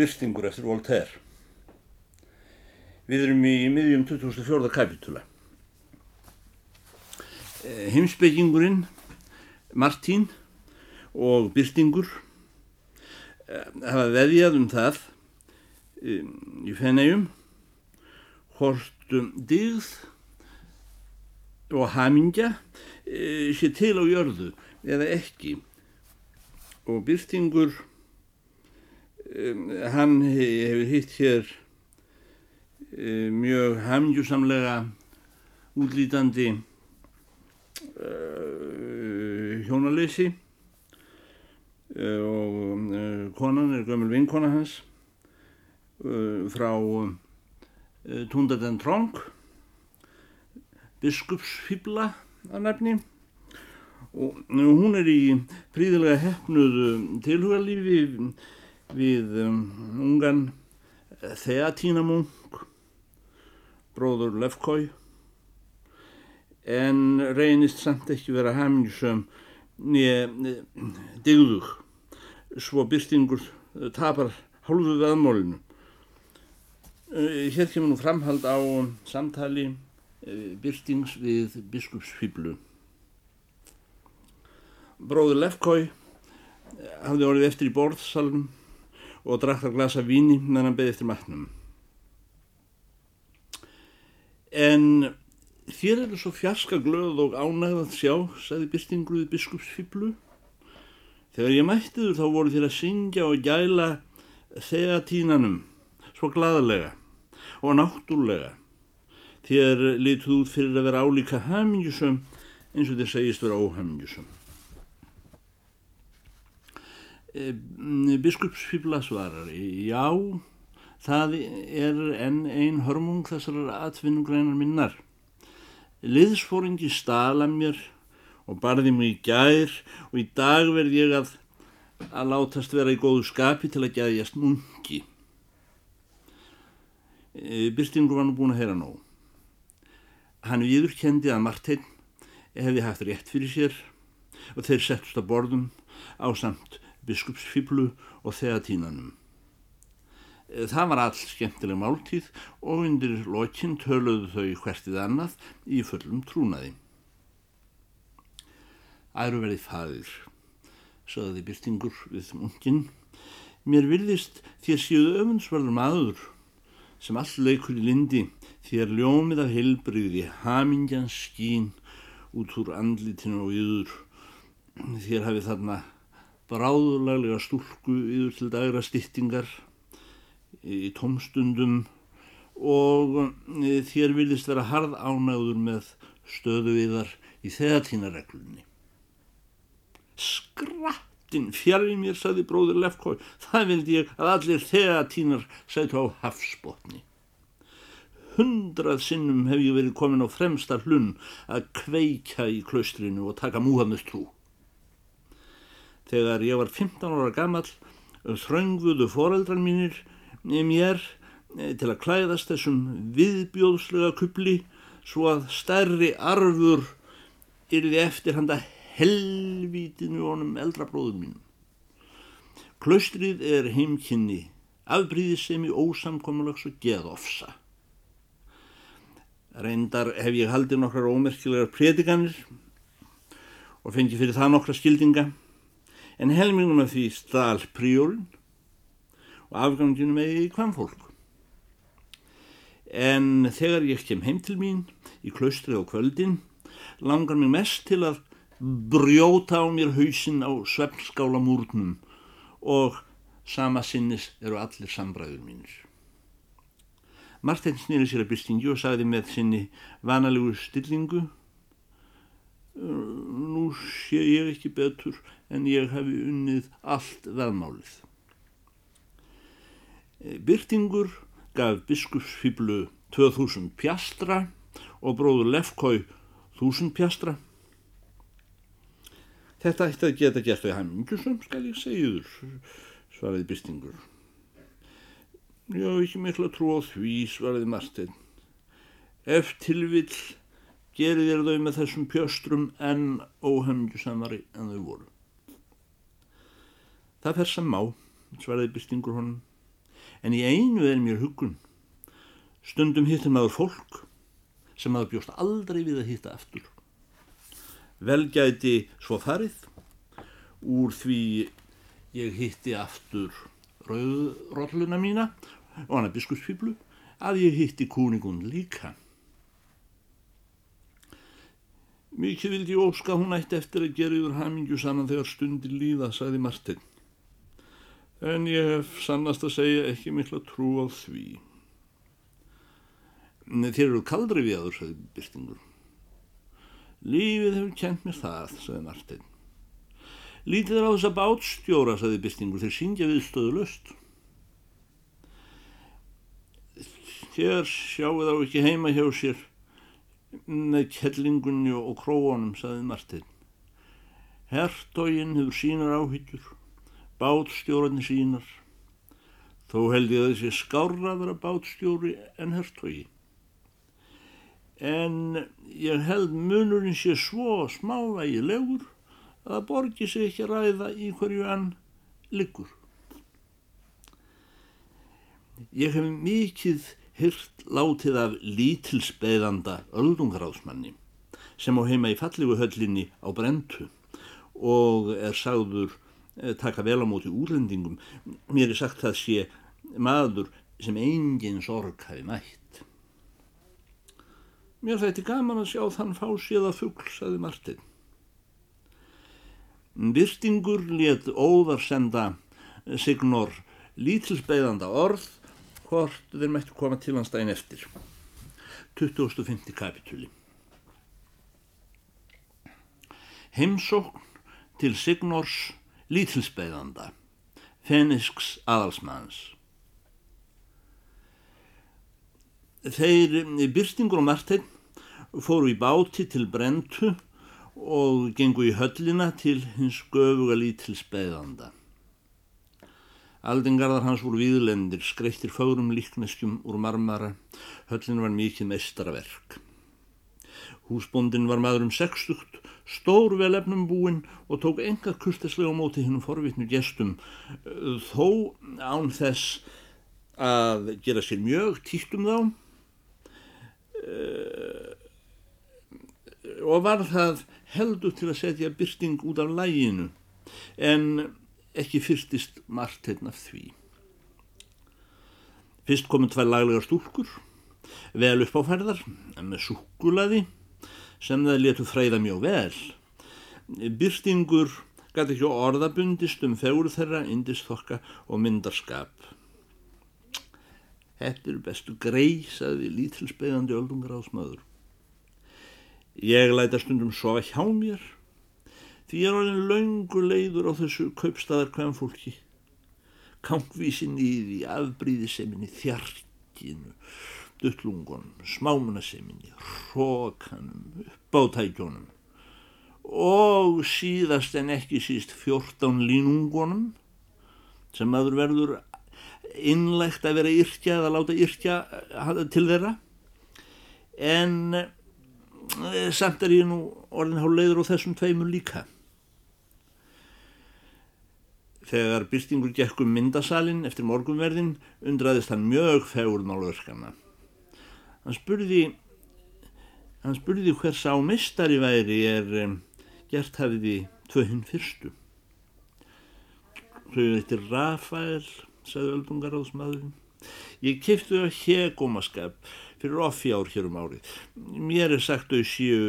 Byrstingur eftir Voltaire. Við erum í miðjum 2004. kapitúla. Heimsbyggingurinn, Martín og Byrstingur hafa veðjað um það um, í fennegjum hvort um digð og hamingja sé til á jörðu eða ekki og Byrstingur um, hann hefur hitt hér um, mjög hamingjusamlega útlítandi uh, hjónaleysi. Uh, og uh, konan er gömul vinkona hans frá Tundaden Trong biskupsfibla að nefni og hún er í príðilega hefnuðu tilhugalífi við um, ungan Þeatínamung bróður Lefkói en reynist samt ekki vera hamingsum nýja digðug. Svo byrstingur tapar hálfu veðmólinu hér kemur nú framhald á samtali byrstings við biskupsfiblu bróður Lefkói hafði orðið eftir í borðsalm og drakk að glasa víni meðan hann beði eftir matnum. En þér eru svo fjarska glöð og ánægð að sjá sagði byrstingruði biskupsfiblu þegar ég mætti þú þá voru þér að syngja og gæla þegatínanum svo glaðlega og náttúrlega. Þér lituð út fyrir að vera álíka hamingjusum eins og þér segist vera óhamingjusum. E, biskupsfibla svarar, já, það er enn ein hörmung þessar atvinnugrænar minnar. Liðsfóringi stala mér og barði mig í gær og í dag verð ég að, að látast vera í góðu skapi til að gæðjast munki. E, Byrstingur var nú búin að heyra nóg. Hann viður kendi að Marteinn hefði haft rétt fyrir sér og þeir settust að borðum á samt biskupsfiblu og þegatínanum. E, það var all skemmtileg máltíð og undir lokinn töluðu þau hvertið annað í fullum trúnaði. Æru verið fadir, saði Byrstingur við munkinn. Mér virðist þér síðu öfunnsverður maður sem all leikur í lindi þér ljómið af heilbriði hamingjans skín út úr andlitinu og yður þér hafið þarna bráðurlaglega stúlku yður til dagra styttingar í tómstundum og e, þér vilist vera harð ánægður með stöðu viðar í þegatínareglunni skrattin fjari mér saði bróður Lefkói það vildi ég að allir þegatínar sætu á hafsbótni hundrað sinnum hef ég verið komin á fremsta hlunn að kveika í klaustrinu og taka Múhammed trú. Þegar ég var 15 ára gammal þröngvuðu foreldran mínir mér eh, til að klæðast þessum viðbjóðslega kupli svo að stærri arfur yrði eftir handa helvítinu honum eldra bróður mínum. Klaustrið er heimkynni, afbríðisemi ósamkommalags og geðofsa. Reyndar hef ég haldið nokkrar ómerkilegar predikanir og fengið fyrir það nokkra skildinga en helmingun af því stál príólinn og afganginu með í hvaðan fólk. En þegar ég kem heim til mín í klaustrið á kvöldin langar mér mest til að brjóta á mér hausinn á svefnskála múrnum og sama sinnis eru allir sambræður mínir. Martin snýri sér að bystingi og sagði með sinni vanalegu stillingu Nú sé ég ekki betur en ég hefi unnið allt veðmálið. Byrtingur gaf biskupsfiblu 2000 pjastra og bróður Lefkói 1000 pjastra. Þetta ætti að geta gert við hæmingjusum, skal ég segja þur, svaraði byrtingur. Já, ekki mikla trú á því, svaraði Martin. Ef tilvill gerir þér þau með þessum pjöstrum en óhemjusamari en þau voru. Það fer sem má, svaraði byrtingur honum. En í einu er mér hugun. Stundum hittir maður fólk sem maður bjóst aldrei við að hitta aftur. Velgæti svo farið úr því ég hitti aftur rauðrolluna mína og hana biskupsfíblu að ég hitti kúningun líka. Mikið vildi ég óska hún ætti eftir að gera yfir hamingju saman þegar stundir líða, sagði Martin. En ég hef sannast að segja ekki mikla trú á því. Þér eru kaldri við aður, sagði Byrtingur. Lífið hefur kent mér það, sagði Martin. Lítið er á þessa bátstjóra, sagði Byrtingur, þeir syngja við stöðu löst. Hér sjáu þá ekki heima hjá sér með kellingunni og króanum, saði Martin. Hertógin hefur sínar áhyggjur, bátstjórarnir sínar. Þó held ég að þessi skárra vera bátstjóri en hertógi. En ég held munurinn sé svo smávægilegur að það borgi sig ekki að ræða í hverju hann liggur. Ég hef mikið hyrt látið af lítilsbeðanda öldungaráðsmanni sem á heima í fallegu höllinni á Brentu og er sagður eh, taka vel á móti úrlendingum. Mér er sagt það sé maður sem engin sorg hafi mætt. Mér þætti gaman að sjá þann fásiða fuggl, saði Martin. Virtingur let óðar senda Signor lítilsbeðanda orð hvort þeir mættu koma til hans daginn eftir. 2050 kapitúli Heimsókn til Signors lítilsbeðanda Fenisks aðalsmanns. Þeir byrstingur og Martein fóru í báti til Brentu og gengu í höllina til hins göfuga lítilsbeðanda Aldingarðar hans voru viðlendir, skreittir fárum líkneskjum úr marmara, höllin var mikið meistaraverk. Húsbóndin var maður um sextugt, stór velefnum búinn og tók enga kurtislega á móti hinnum forvitnu gestum, þó án þess að gera sér mjög tíkt um þá. Eh, og var það heldur til að setja byrting út af læginu en ekki fyrstist margt hérna því. Fyrst komum tvær laglega stúlkur, vel uppáfærðar, með súkulaði, sem það letu freyða mjög vel. Byrstingur gæti ekki orðabundist um fegur þeirra, indisþokka og myndarskap. Þetta eru bestu grei, saði lítilsbeðandi öldungar ásmaður. Ég læta stundum sofa hjá mér, Því er orðin laungu leiður á þessu kaupstaðar hvem fólki. Kampvísin í því afbríðiseminni, þjarkinu, duttlungunum, smámunaseminni, hrókanum, uppátækjónum og síðast en ekki síst fjórtán línungunum sem aður verður innlegt að vera yrkja eða láta yrkja til þeirra en eh, samt er ég nú orðin há leiður á þessum tveimur líka. Þegar byrstingur gekk um myndasalinn eftir morgunverðin undraðist hann mjög fegur málverkana. Hann spurði, hann spurði hver sá mistari væri er gert hafiði tvöhinn fyrstu. Þau eittir Rafael, sagði öldungaráðsmaðurinn. Ég kiftu það hegómaskap fyrir offjár hér um árið. Mér er sagt þau séu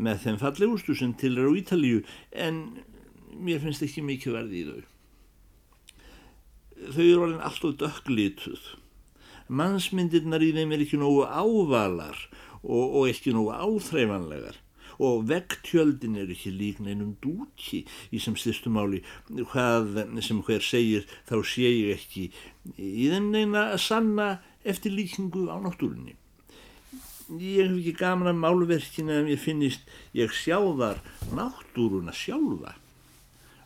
með þeim fallegustu sem til er á Ítalíu en mér finnst ekki mikið verði í þau. Þau eru alveg alltaf dökklituð. Mannsmyndirnar í þeim er ekki nógu ávalar og, og ekki nógu áþreifanlegar og vegtjöldin er ekki líkn einum dúki í sem styrstum-máli hvað sem hver segir þá sé ég ekki í þeim neina að sanna eftir líkingu á náttúrunni. Ég hef ekki gaman að málverkina en ég finnist ég sjáðar náttúruna sjálfa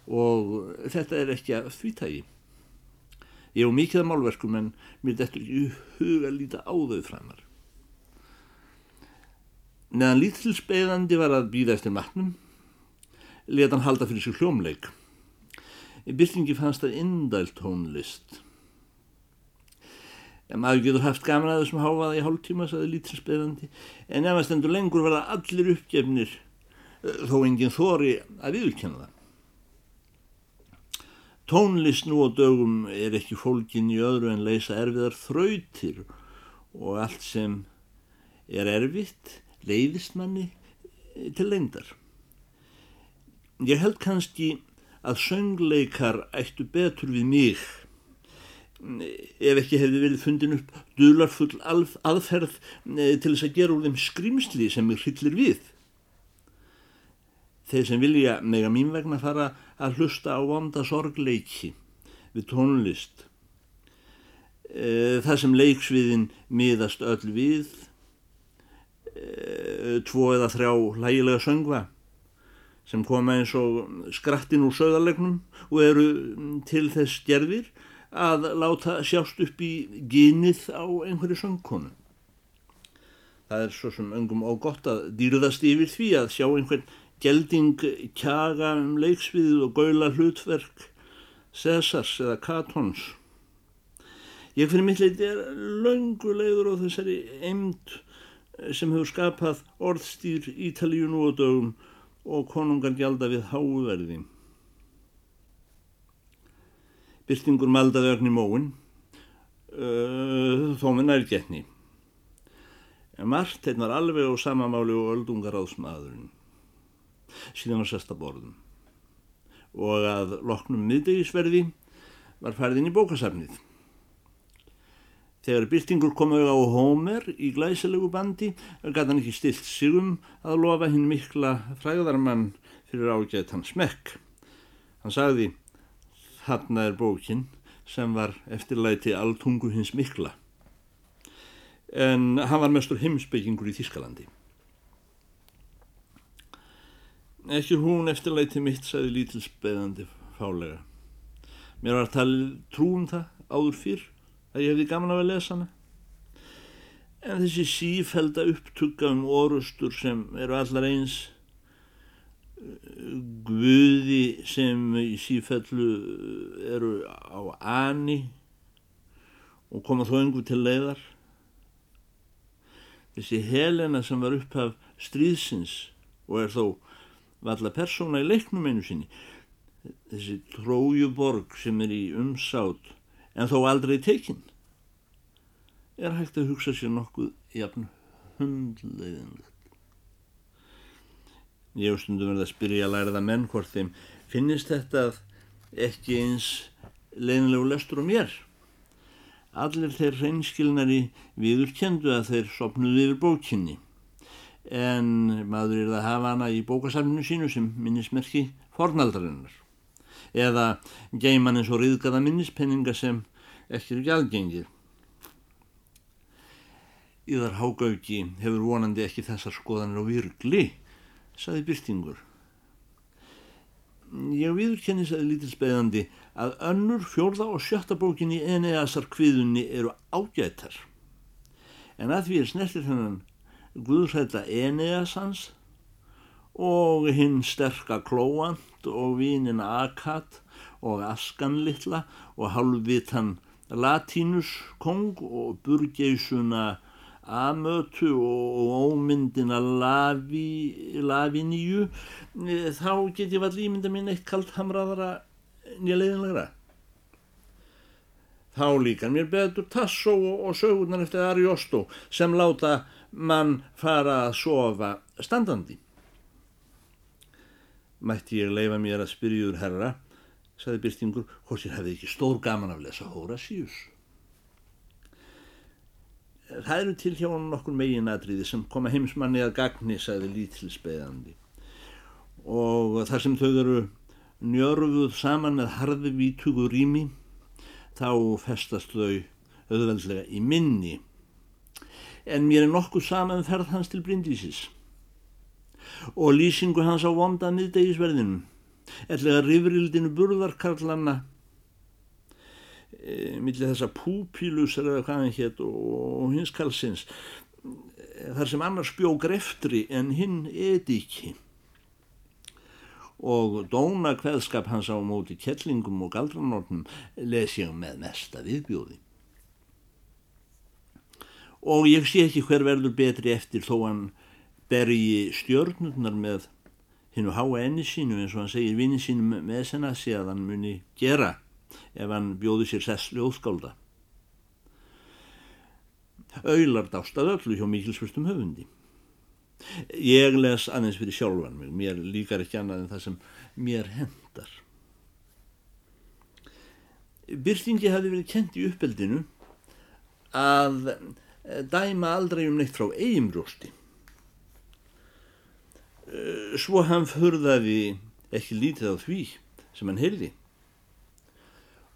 og þetta er ekki að þvítagi. Ég hef mikið að málverkum en mér dettur ekki huga að líta á þau framar. Neðan lítilsbeðandi var að býða eftir matnum, leta hann halda fyrir sig hljómleik. Í byrtingi fannst það indælt tónlist. en maður getur haft gaman að þessum háfaða í hálf tíma saði lítilsbeðandi en ef að stendur lengur verða allir uppgefnir eh, þó enginn þóri að viðurkenna það Tónlist nú á dögum er ekki fólkin í öðru en leysa erfiðar þrautir og allt sem er erfitt leiðist manni til lengdar. Ég held kannski að söngleikar ættu betur við mig ef ekki hefði verið fundin upp dularfull aðferð eh, til þess að gera úr þeim skrimsli sem er hryllir við. Þeir sem vilja mega mín vegna fara að hlusta á vonda sorgleiki við tónlist. Eh, það sem leiksviðin miðast öll við, eh, tvo eða þrjá hlægilega söngva sem koma eins og skrattin úr sögðarlegnum og eru til þess gerðir að láta sjást upp í gynið á einhverju söngkonu. Það er svo sem öngum og gott að dýrðast yfir því að sjá einhvern gelding kjaga um leiksviðið og gaula hlutverk Cæsars eða Katons. Ég fyrir mitt leiti er löngulegur á þessari eimd sem hefur skapað orðstýr Ítalíu nú á dögum og konungar gjalda við háverði. Byrtingur maldaði örn í móin, uh, þó með nærgetni. Marteinn var alveg á samamáli og öldungar áðsmaðurinn. Síðan var sesta borðum. Og að loknum miðdegisverði var færðin í bókasafnið. Þegar byrtingur kom auðvitað á Hómer í glæsilegu bandi gæti hann ekki stilt sigum að lofa hinn mikla fræðarmann fyrir ágætt hans smekk. Hann sagði, þarna er bókin sem var eftirlæti alltungu hins mikla. En hann var mestur heimsbyggingur í Þískalandi. Ekki hún eftirlæti mitt, sagði lítilsbeðandi fálega. Mér var talið trúum það áður fyrr að ég hefði gaman af að lesa hana. En þessi sífælda upptugga um orustur sem eru allar eins guði sem í sífællu eru á ani og koma þó engu til leiðar. Þessi Helena sem var upphaf stríðsins og er þó valla persóna í leiknum einu sinni. Þessi trójuborg sem er í umsátt en þó aldrei tekinn er hægt að hugsa sér nokkuð jafn hundleiðinlegt. Ég stundum verið að spyrja að læra það menn hvort þeim finnist þetta ekki eins leiðinlegu lestur á mér. Allir þeir reynskilnari viður kendu að þeir sopnuði yfir bókinni en maður er að hafa hana í bókasafninu sínu sem minnismerki fornaldarinnar eða geiman eins og riðgada minnispenninga sem ekki eru gjaldgengir. Íðar Hágauki hefur vonandi ekki þessar skoðanir á virkli, saði Byrtingur. Ég viðurkenni, saði lítilsbeðandi, að önnur, fjórða og sjötta bókin í Eneasar kviðunni eru ágættar. En að því er snertir hennan Guðsætta Eneasans og hinn sterka Klóant og vínin Akat og Askanlittla og halvvitan Latínus kong og burgeisuna Amötu og ómyndina Lavi, Laviníu. Þá get ég vall ímynda mín eitt kallt hamraðara nýleiðinlegra þá líkan mér betur Tasso og sögurnar eftir Ariosto sem láta mann fara að sofa standandi mætti ég leifa mér að spyrjúður herra saði Byrstingur, hvort ég hefði ekki stór gaman af lesa Horatius. Það eru til hjá hann nokkur meginadriði sem koma heimsmanni að gagni, saði lítilsbeðandi. Og þar sem þau eru njörfuð saman með harði vítugu rými, þá festast þau auðveldlega í minni. En mér er nokkuð saman um ferð hans til Bryndísis. Og lýsingu hans á vonda miðdegisverðinum. Ellega rifrildinu burðarkarlanna e, millir þessa púpílus eða hvað hann hétt og hins kalsins þar sem annars bjó greftri en hinn ediki. Og dóna hveðskap hans á móti kettlingum og galdranórnum les ég með mesta viðbjóði og ég sé ekki hver verður betri eftir þó hann bergi stjörnurnar með hinnu háa enni sínu eins og hann segir vinni sínum með senasi að hann muni gera ef hann bjóði sér sess ljóðskálda. Auðlar dástað öllu hjá mikilsvörstum höfundi. Ég les aðeins fyrir sjálfan mig, mér líkar ekki annað en það sem mér hendar. Byrtingi hafi verið kent í uppeldinu að dæma aldrei um neitt frá eigin brjósti. Svo hann förðaði ekki lítið á því sem hann heyrði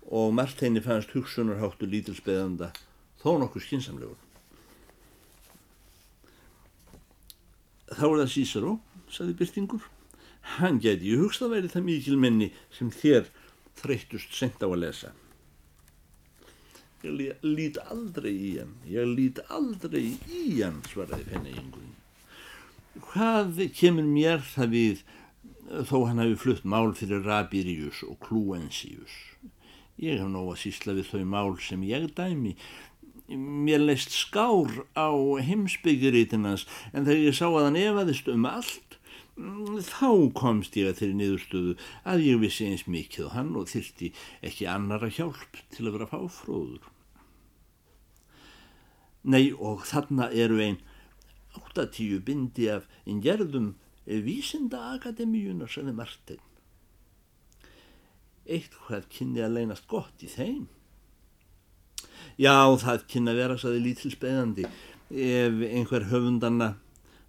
og margt henni fannst hugsunarháttu lítilsbeðanda þó nokkuð skinsamlegur. Þá er það Císaró, saði Byrtingur. Hann geti í hugst að væri það mikil menni sem þér þreytust sent á að lesa. Ég lít aldrei í hann, ég lít aldrei í hann, svaraði fenni-yngurinn. Hvað kemur mér það við þó hann hafi flutt mál fyrir Rabirius og Kluensius? Ég hef nóg að sísla við þau mál sem ég dæmi mér leist skár á heimsbyggjuritinans en þegar ég sá að hann efaðist um allt þá komst ég að þeirri niðurstöðu að ég vissi eins mikið og hann og þyrti ekki annara hjálp til að vera fáfróður. Nei og þarna eru einn áttatíu bindi af einn gerðum vísinda akademíunar sem er Martin. Eitt hvað kynni að leynast gott í þeim Já, það kynna vera, saði lítil speðandi, ef einhver höfundanna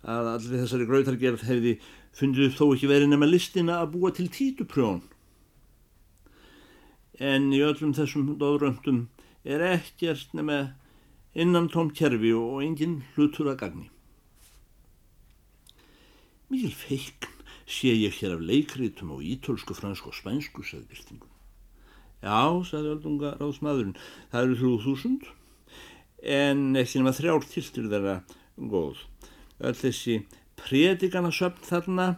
að allir þessari grautargerð hefði fundið upp þó ekki verið nema listina að búa til títuprjón. En í öllum þessum dóðröndum er ekkert nema innan tóm kerfi og engin hlutur að gagni. Mikið feikn sé ég hér af leikritum á ítölsku, fransku og spænsku, saði byrtingun. Já, sagði öldunga ráðsmaðurinn, það eru þrjú þúsund en ekki nema þrjár tiltur þeirra góð. Öll þessi predikana söpn þarna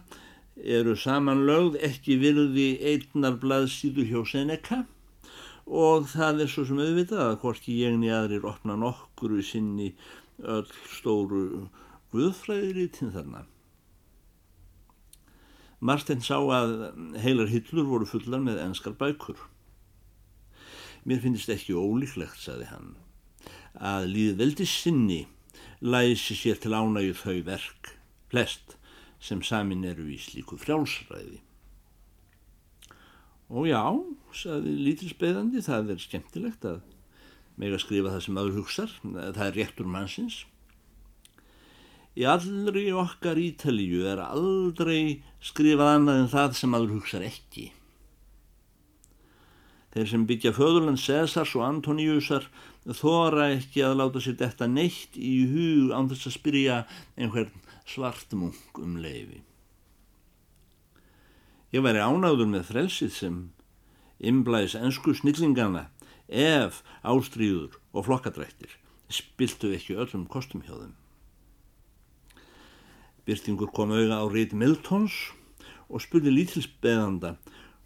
eru samanlögð ekki virði einnar blaðsíðu hjá Seneca og það er svo sem auðvitað að hvorki niður aðrir opna nokkuru sinni öll stóru guðfræðirítin þarna. Martin sá að heilar hyllur voru fullar með enskar bækur. Mér finnst ekki ólíklegt, saði hann, að líðveldi sinni læsi sér til ánægju þau verk, flest sem samin eru í slíku frjálsræði. Og já, saði lítilsbeðandi, það er skemmtilegt að meg að skrifa það sem aður hugsar, það er réttur mannsins. Í allri okkar ítalíu er aldrei skrifað annað en það sem aður hugsar ekki. Þeir sem byggja föðurland Cæsars og Antoníusar þóra ekki að láta sér detta neitt í hug án þess að spyrja einhvern svartmunk um leifi. Ég væri ánáður með frelsið sem imblæðis ennsku snillingana ef ástríður og flokkadrættir spiltu ekki öllum kostum hjá þeim. Byrtingur kom auða á reit Miltons og spurði lítilsbeðanda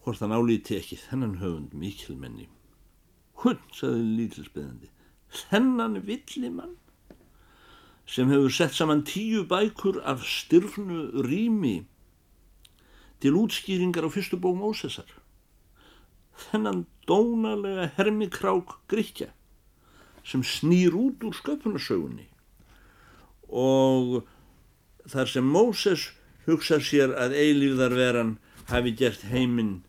hvort hann álíti ekki þennan höfund mikilmenni. Hún, saði lítilsbeðandi, þennan villimann sem hefur sett saman tíu bækur af styrfnu rými til útskýringar á fyrstu bók Mósesar. Þennan dónalega hermikrák Gríkja sem snýr út úr sköpunarsögunni og þar sem Móses hugsa sér að eilíðarveran hafi gert heiminn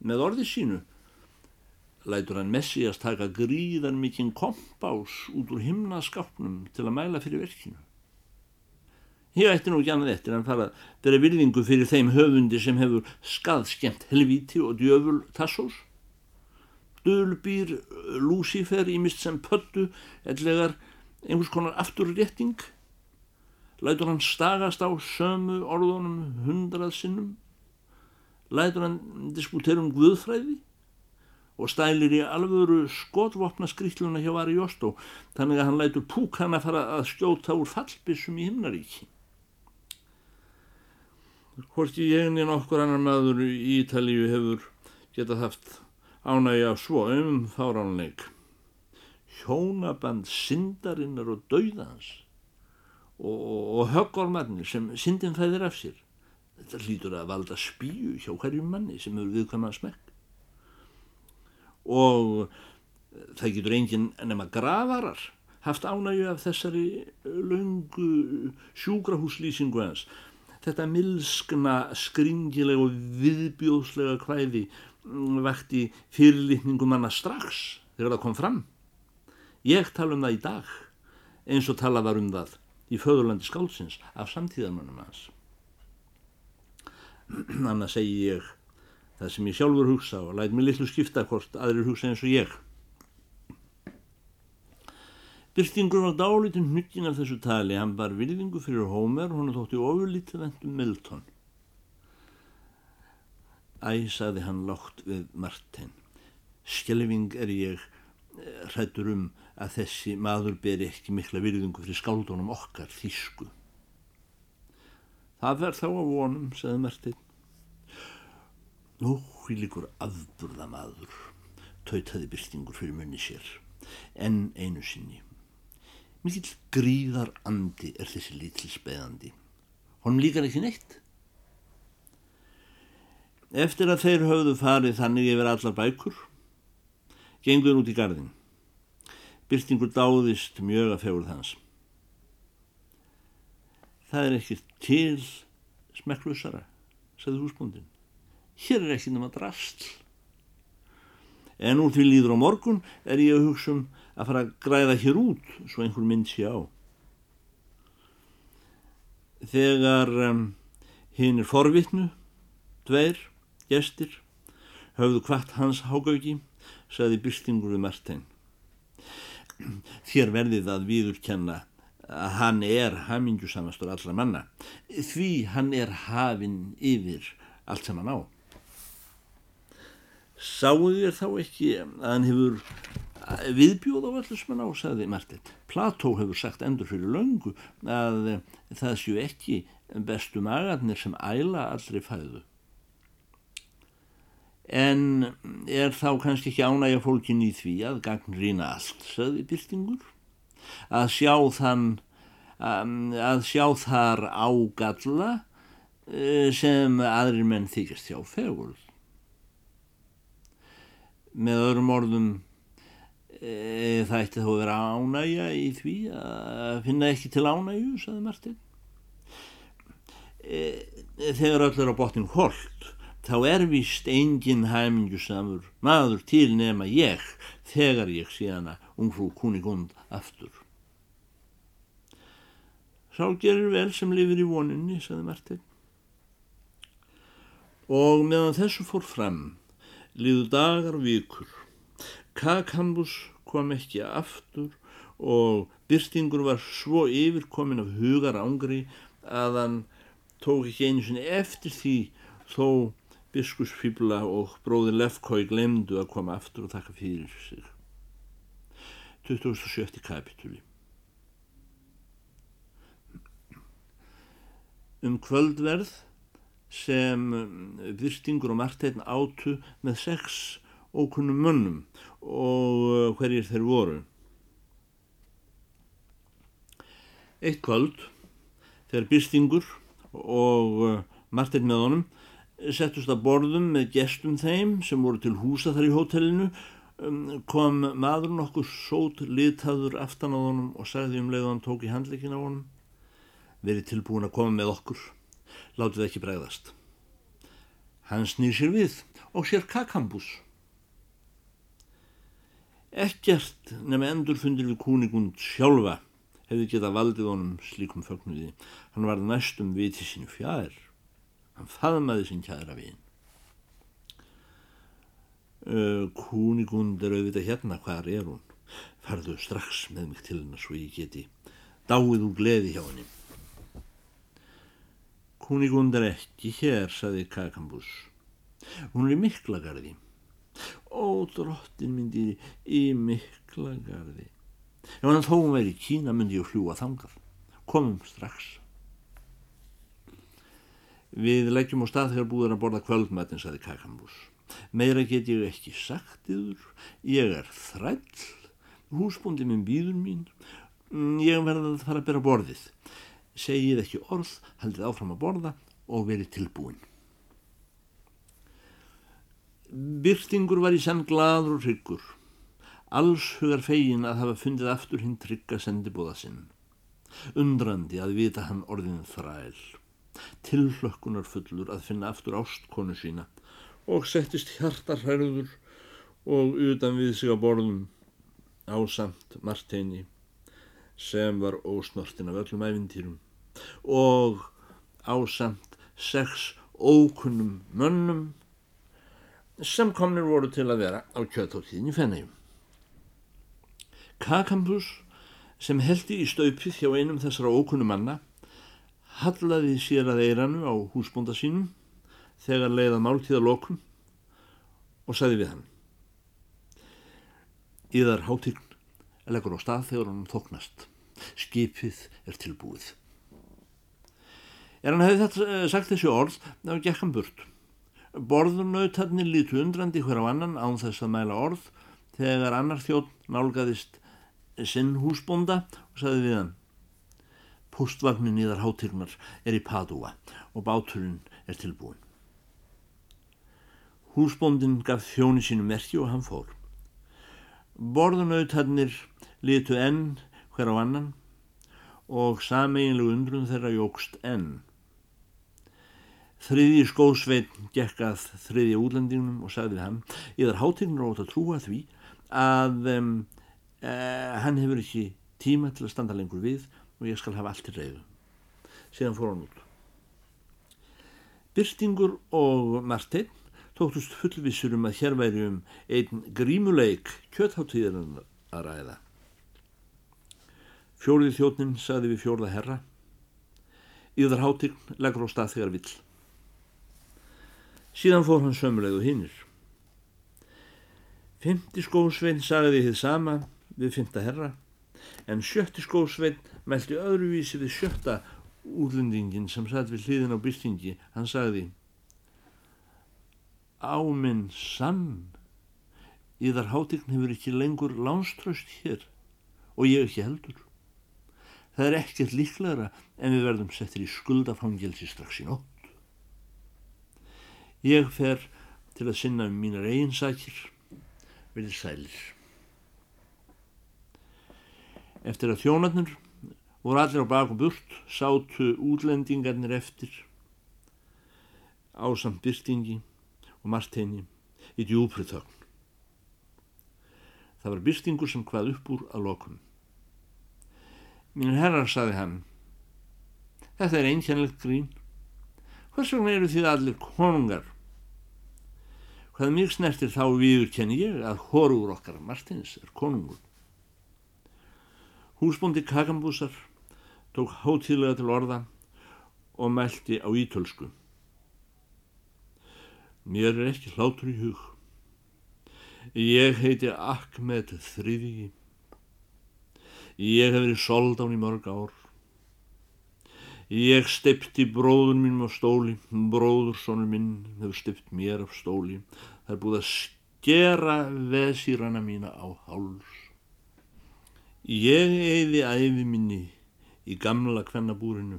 með orði sínu lætur hann Messias taka gríðan mikinn kompás út úr himnaskápnum til að mæla fyrir verkinu. Ég ætti nú ekki annað eftir en fara að bera virðingu fyrir þeim höfundi sem hefur skaðskjemt helvíti og djöful tassós. Dölbýr Lúsífer í mist sem pöttu ellegar einhvers konar afturrétting. Lætur hann stagast á sömu orðunum hundrað sinnum lætur hann disputera um guðfræði og stælir í alvöru skotvopna skrýtluna hjá Ari Jóstó þannig að hann lætur púk hann að fara að skjóta úr fallbissum í himnaríki. Hvorki ég en okkur annar maður í Ítalíu hefur getað haft ánægi af svo um fáránleik. hjónaband syndarinnar og dauðans og, og, og höggormarnir sem syndin fæðir af sér. Þetta hlýtur að valda spíu hjá hverjum manni sem eru viðkvæmað smekk. Og það getur enginn nema gravarar haft ánægju af þessari laungu sjúkrahúslýsingu hans. Þetta milskna, skringilega og viðbjóðslega kvæði vakti fyrirlitningu manna strax þegar það kom fram. Ég tala um það í dag eins og tala var um það í föðurlandi skálsins af samtíðarmannum hans. Annars segi ég það sem ég sjálfur hugsa og læt mig litlu skipta hvort aðrir hugsa eins og ég. Byrtingur var dálítinn hnuttin af þessu tali, hann var virðingu fyrir Hómer, hún þótti ofurlítið vendum Milton. Æ, saði hann lágt við Martin, skjelving er ég eh, hrættur um að þessi maður ber ekki mikla virðingu fyrir skáldunum okkar þýsku. Það verð þá að vonum, saði Martin. Nú, hví líkur afburða maður, tautaði Byrtingur fyrir munni sér, en einu sinni. Mikill gríðar andi er þessi lítil speðandi. Honum líkar ekki neitt. Eftir að þeir höfðu farið þannig yfir allar bækur, gengur út í gardin. Byrtingur dáðist mjög að fegurð hans. Það er ekki til smekklusara, sagði húsbúndin. Hér er ekki nema drastl. En úr því líður á morgun er ég að hugsa um að fara að græða hér út svo einhver mynd sé á. Þegar um, hinn er forvittnu, dveir, gestir, höfðu hvart hans hágauki, saði byrstingur við Martin. Þér verðið að viðurkenna að hann er hamingjusamastur allra manna, því hann er hafinn yfir allt sem hann á. Sáu þér þá ekki að hann hefur viðbjóð á öllu sem hann ásæði Martin. Plató hefur sagt endur fyrir löngu að það séu ekki bestu magarnir sem æla allri fæðu. En er þá kannski ekki ánægja fólkin í því að gagn rýna allt, sagði Byrtingur, að sjá þann að sjá þar ágalla eh, sem aðrir menn þykast hjá fegurð. Með öðrum orðum e, það ætti þá að vera ánægja í því að finna ekki til ánægju, saði Martin. E, þegar öll er á botnin hold, þá er vist engin hæmingjusamur maður til nema ég þegar ég sé hana ungfrú Kunigund aftur. Sá gerir vel sem lifir í voninni, saði Martin. Og meðan þessu fór fram, liðu dagar vikur. Kakambus kom ekki aftur og byrstingur var svo yfirkomin af hugar ángri að hann tók ekki einu sinni eftir því þó biskusfíbla og bróðin Lefkói glemdu að koma aftur og taka fyrir sig. 27. kapitúli Um kvöldverð sem byrstingur og Marteinn átu með sex ókunnum mönnum og uh, hverjir þeir voru. Eitt kvöld þegar Byrstingur og uh, Martin með honum settust að borðum með gestum þeim sem voru til húsa þar í hótelinu um, kom maður nokkuð sót litaður aftan á honum og sagði um leið og hann tók í handleikin á honum verið tilbúin að koma með okkur látið ekki bregðast. Hann snýr sér við og sér kakambús Ekkert nefn endurfundir við kúningund sjálfa hefði getað valdið honum slíkum fögnuði. Hann var næstum vitið sín fjær. Hann faðmaði sín kæra vinn. Uh, kúningund er auðvitað hérna, hvar er hún? Farðu strax með mig til hennar svo ég geti dáið úr gleði hjá henni. Kúningund er ekki hér, saði Kakambús. Hún er í miklagarði. Ó, drottin myndi í mikla gardi. Ef hann þó væri í Kína myndi ég fljúa þangað. Komum strax. Við leggjum á stað þegar búður að borða kvöldmætin, saði Kakambús. Meira get ég ekki sagt yfir. Ég er þræll. húsbúndi minn býður mín, ég verði að fara að bera borðið. Segið ekki orð, haldið áfram að borða og verið tilbúin. Byrtingur var í sann gladur og tryggur. Alls hugar fegin að hafa fundið aftur hinn trygga sendibóða sinn. Undrandi að vita hann orðin þræl. Tilhlökkunar fullur að finna aftur ástkonu sína og settist hjartarhærður og utan við sig á borðum ásamt Marteini sem var ósnortin af öllum æfintýrum og ásamt sex ókunnum mönnum sem komnir voru til að vera á kjötóttíðin í fennegjum. Kakambus sem heldi í staupið hjá einum þessara ókunnu manna hallaði sér að eiranu á húsbúnda sínum þegar leiða máltíða lokum og sagði við hann Íðar hátign leggur á stað þegar hann þoknast. Skipið er tilbúið. Er hann hefði þetta sagt þessi orð, þá gekk hann burt. Borðurnautarnir lítu undrandi hver á annan án þess að mæla orð þegar annar þjótt nálgæðist sinn húsbonda og saði við hann Pústvagnin í þar hátirnar er í Padua og báturinn er tilbúin. Húsbondin gaf þjóni sínu merki og hann fór. Borðurnautarnir lítu enn hver á annan og sameinlegu undrun þeirra jógst enn. Þriðji skósveitn gekk að þriðja útlendingnum og sagði hann ég er hátinnur átt að trúa því að um, uh, hann hefur ekki tíma til að standa lengur við og ég skal hafa allt til reyðu. Síðan fór hann út. Byrtingur og Marteinn tóktust fullvissur um að hér væri um einn grímuleik kjötháttíðan að ræða. Fjórið þjóttnin sagði við fjórða herra Íðar hátign leggur á stað þegar vill. Síðan fór hann sömulegðu hinnir. Fymti skósvein sagði þið sama við fymta herra, en sjötti skósvein meldi öðruvísi við sjötta útlendingin sem satt við hliðin á byrtingi. Hann sagði, áminn sann, íðar hátign hefur ekki lengur lánströst hér og ég ekki heldur. Það er ekkert líklara en við verðum settir í skuldafangelsi strax í nótt. Ég fer til að sinna um mínar eiginsakir, verið sælir. Eftir að þjónarnir voru allir á bakum burt, sátu útlendingarnir eftir, ásamt byrtingi og marteini í djúprið þögn. Það var byrtingur sem hvað upp úr að lokum. Mínir herrar, saði hann, þetta er einkjænlegt grín. Hvers vegna eru þið allir konungar? Hvað mjög snertir þá viðurkenni ég að horfur okkar Martins er konungur. Húsbóndi Kakambúsar tók hátíðlega til orða og mælti á ítölsku. Mér er ekki hlátur í hug. Ég heiti Ahmed Þriðigi. Ég hef verið soldán í mörg ár. Ég stipti bróður mínum á stóli, bróðursónur minn hefur stipt mér af stóli. Það er búið að skera vesýrana mína á háls. Ég eiði æfi minni í gamla kvennabúrinu.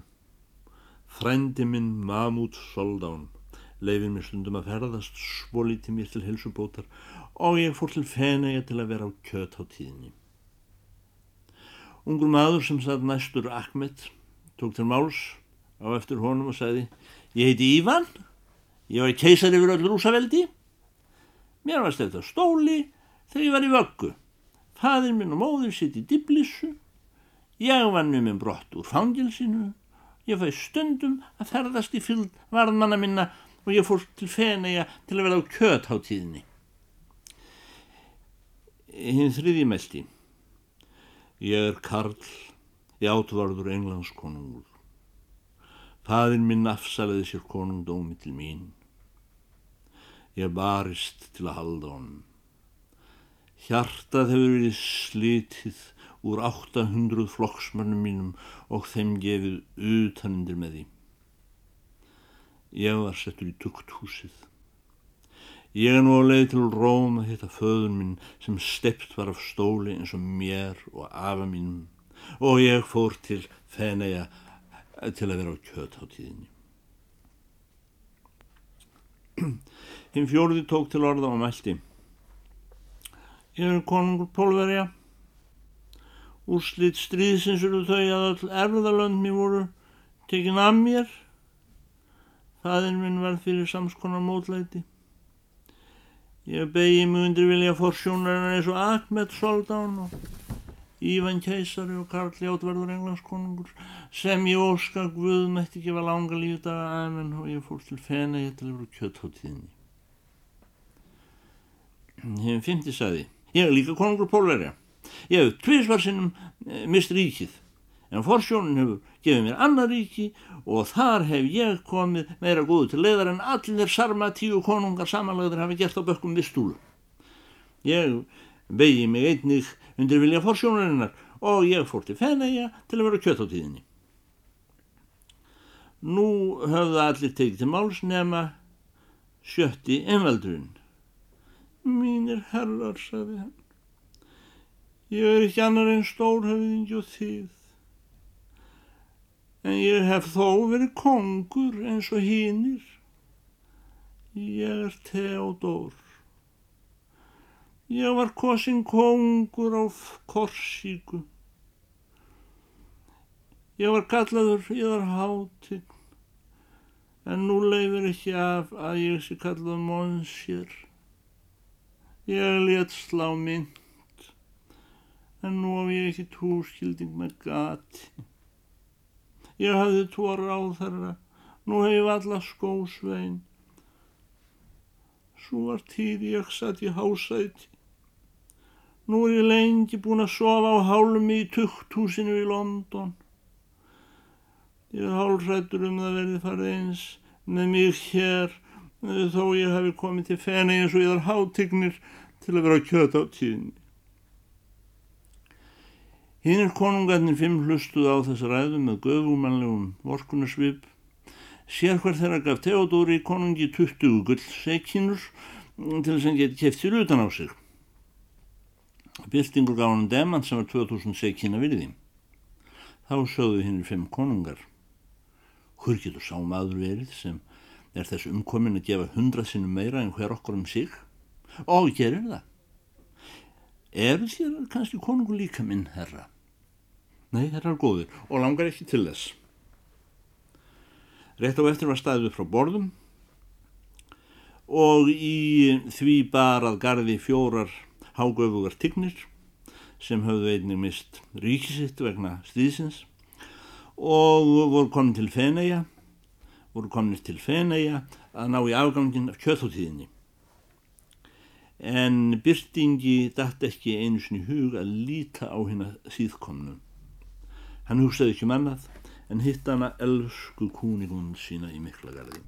Frændi minn Mamút Soldán leifir mér stundum að ferðast svo lítið mér til helsubótar og ég fór til fenega til að vera á kjöt á tíðinni. Ungur maður sem satt næstur Ahmed tók til máls á eftir honum og sagði Ég heiti Ívan, ég var keisar yfir öll rúsaveldi. Mér var stefnt á stóli þegar ég var í vöggu. Fadir minn og móður sitt í diblissu. Ég var með minn brott úr fangilsinu. Ég fæ stundum að ferðast í fylg varðmanna minna og ég fór til fenega til að vera á kjötháttíðinni. Hinn þriði meldi. Ég er Karl í átvarður englandskonungur. Faðinn minn afsaliði sér konungdómi til mín. Ég barist til að halda honum. Hjartað hefur verið slitið úr 800 flokksmörnum mínum og þeim gefið utanundir með því. Ég var settur í tukthúsið. Ég er nú á leið til Róm að hitta föður minn sem steppt var af stóli eins og mér og afa mínum og ég fór til Feneja til að vera á kjötháttíðinni. Hinn fjóruði tók til orða og mælti. Ég er konungur Pólverja. Úrslit stríðsins eru þau að all erðalönd mér voru tekin af mér. Þaðinn minn var fyrir samskonar mótlæti. Ég begi mig undir vilja forsjónarinn eins og Ahmed Soldán og Ívan Keisari og Karl Játverður englanskonungur sem ég óska Guð mætti gefa langa lífdaga amen og ég fór til fena ég til að vera kjötthóttíðinni. Hinn fymti saði, ég er líka konungur pólverja. Ég hef tvísvar sinnum eh, mist ríkið en forsjónin hefur gefið mér annar ríki og þar hef ég komið meira góðu til leiðar en allir sarma tíu konungar samanlegður hafi gert á bökkum við stúlu. Ég begi mig einnig undir vilja forsjónarinnar og ég fór til Fenæja til að vera kjött á tíðinni. Nú höfðu allir tekið til máls nema sjötti einvaldurinn. Mínir herrar, sagði hann. Ég er ekki annar en stórhöfðingi og þið en ég hef þó verið kongur eins og hínir. Ég er Theodor. Ég var kosin kongur á Korsíku. Ég var kallaður yðar hátign, en nú leifir ekki af að ég sé kallað Monsir. Ég let slá mynd, en nú hef ég ekki túskilding með gati. Ég hafði tvo ráð þeirra, nú hef ég alla skósvein. Svo var tíð ég satt í hásæti. Nú er ég lengi búin að sofa á hálmi í tukthúsinu í London. Ég er hálfrættur um það verði farið eins með mig hér þó ég hafi komið til feni eins og ég þar hátignir til að vera kjöt á tíðinni. Hinnir konungarnir fimm hlustuð á þess ræðu með göfumannlegum vorkunarsvip. Sér hver þeirra gaf Theodóri konungi 20 gullsekinur til þess að hann geti keft sér utan á sig. Byltingur gaf hann demant sem var 2000 sekina virði. Þá sögðu hinnir fimm konungar. Hver getur sá maður verið sem er þess umkomin að gefa hundra sinnum meira en hver okkur um sig? Og gerir það. Er þér kannski konungur líka minn, herra? Nei, herrar góður og langar ekki til þess. Rétt á eftir var staðið frá borðum og í því barað gardi fjórar hágöfugar tignir sem höfðu einnig mist ríkisitt vegna stýðsins og voru komin til Feneja, voru komin til Feneja að ná í afgangin af kjöðhóttíðinni. En byrtingi dætt ekki einu sinni hug að líta á hérna síðkomnum. Hann hugsaði ekki um annað en hitt hana elsku kúningun sína í miklagarði.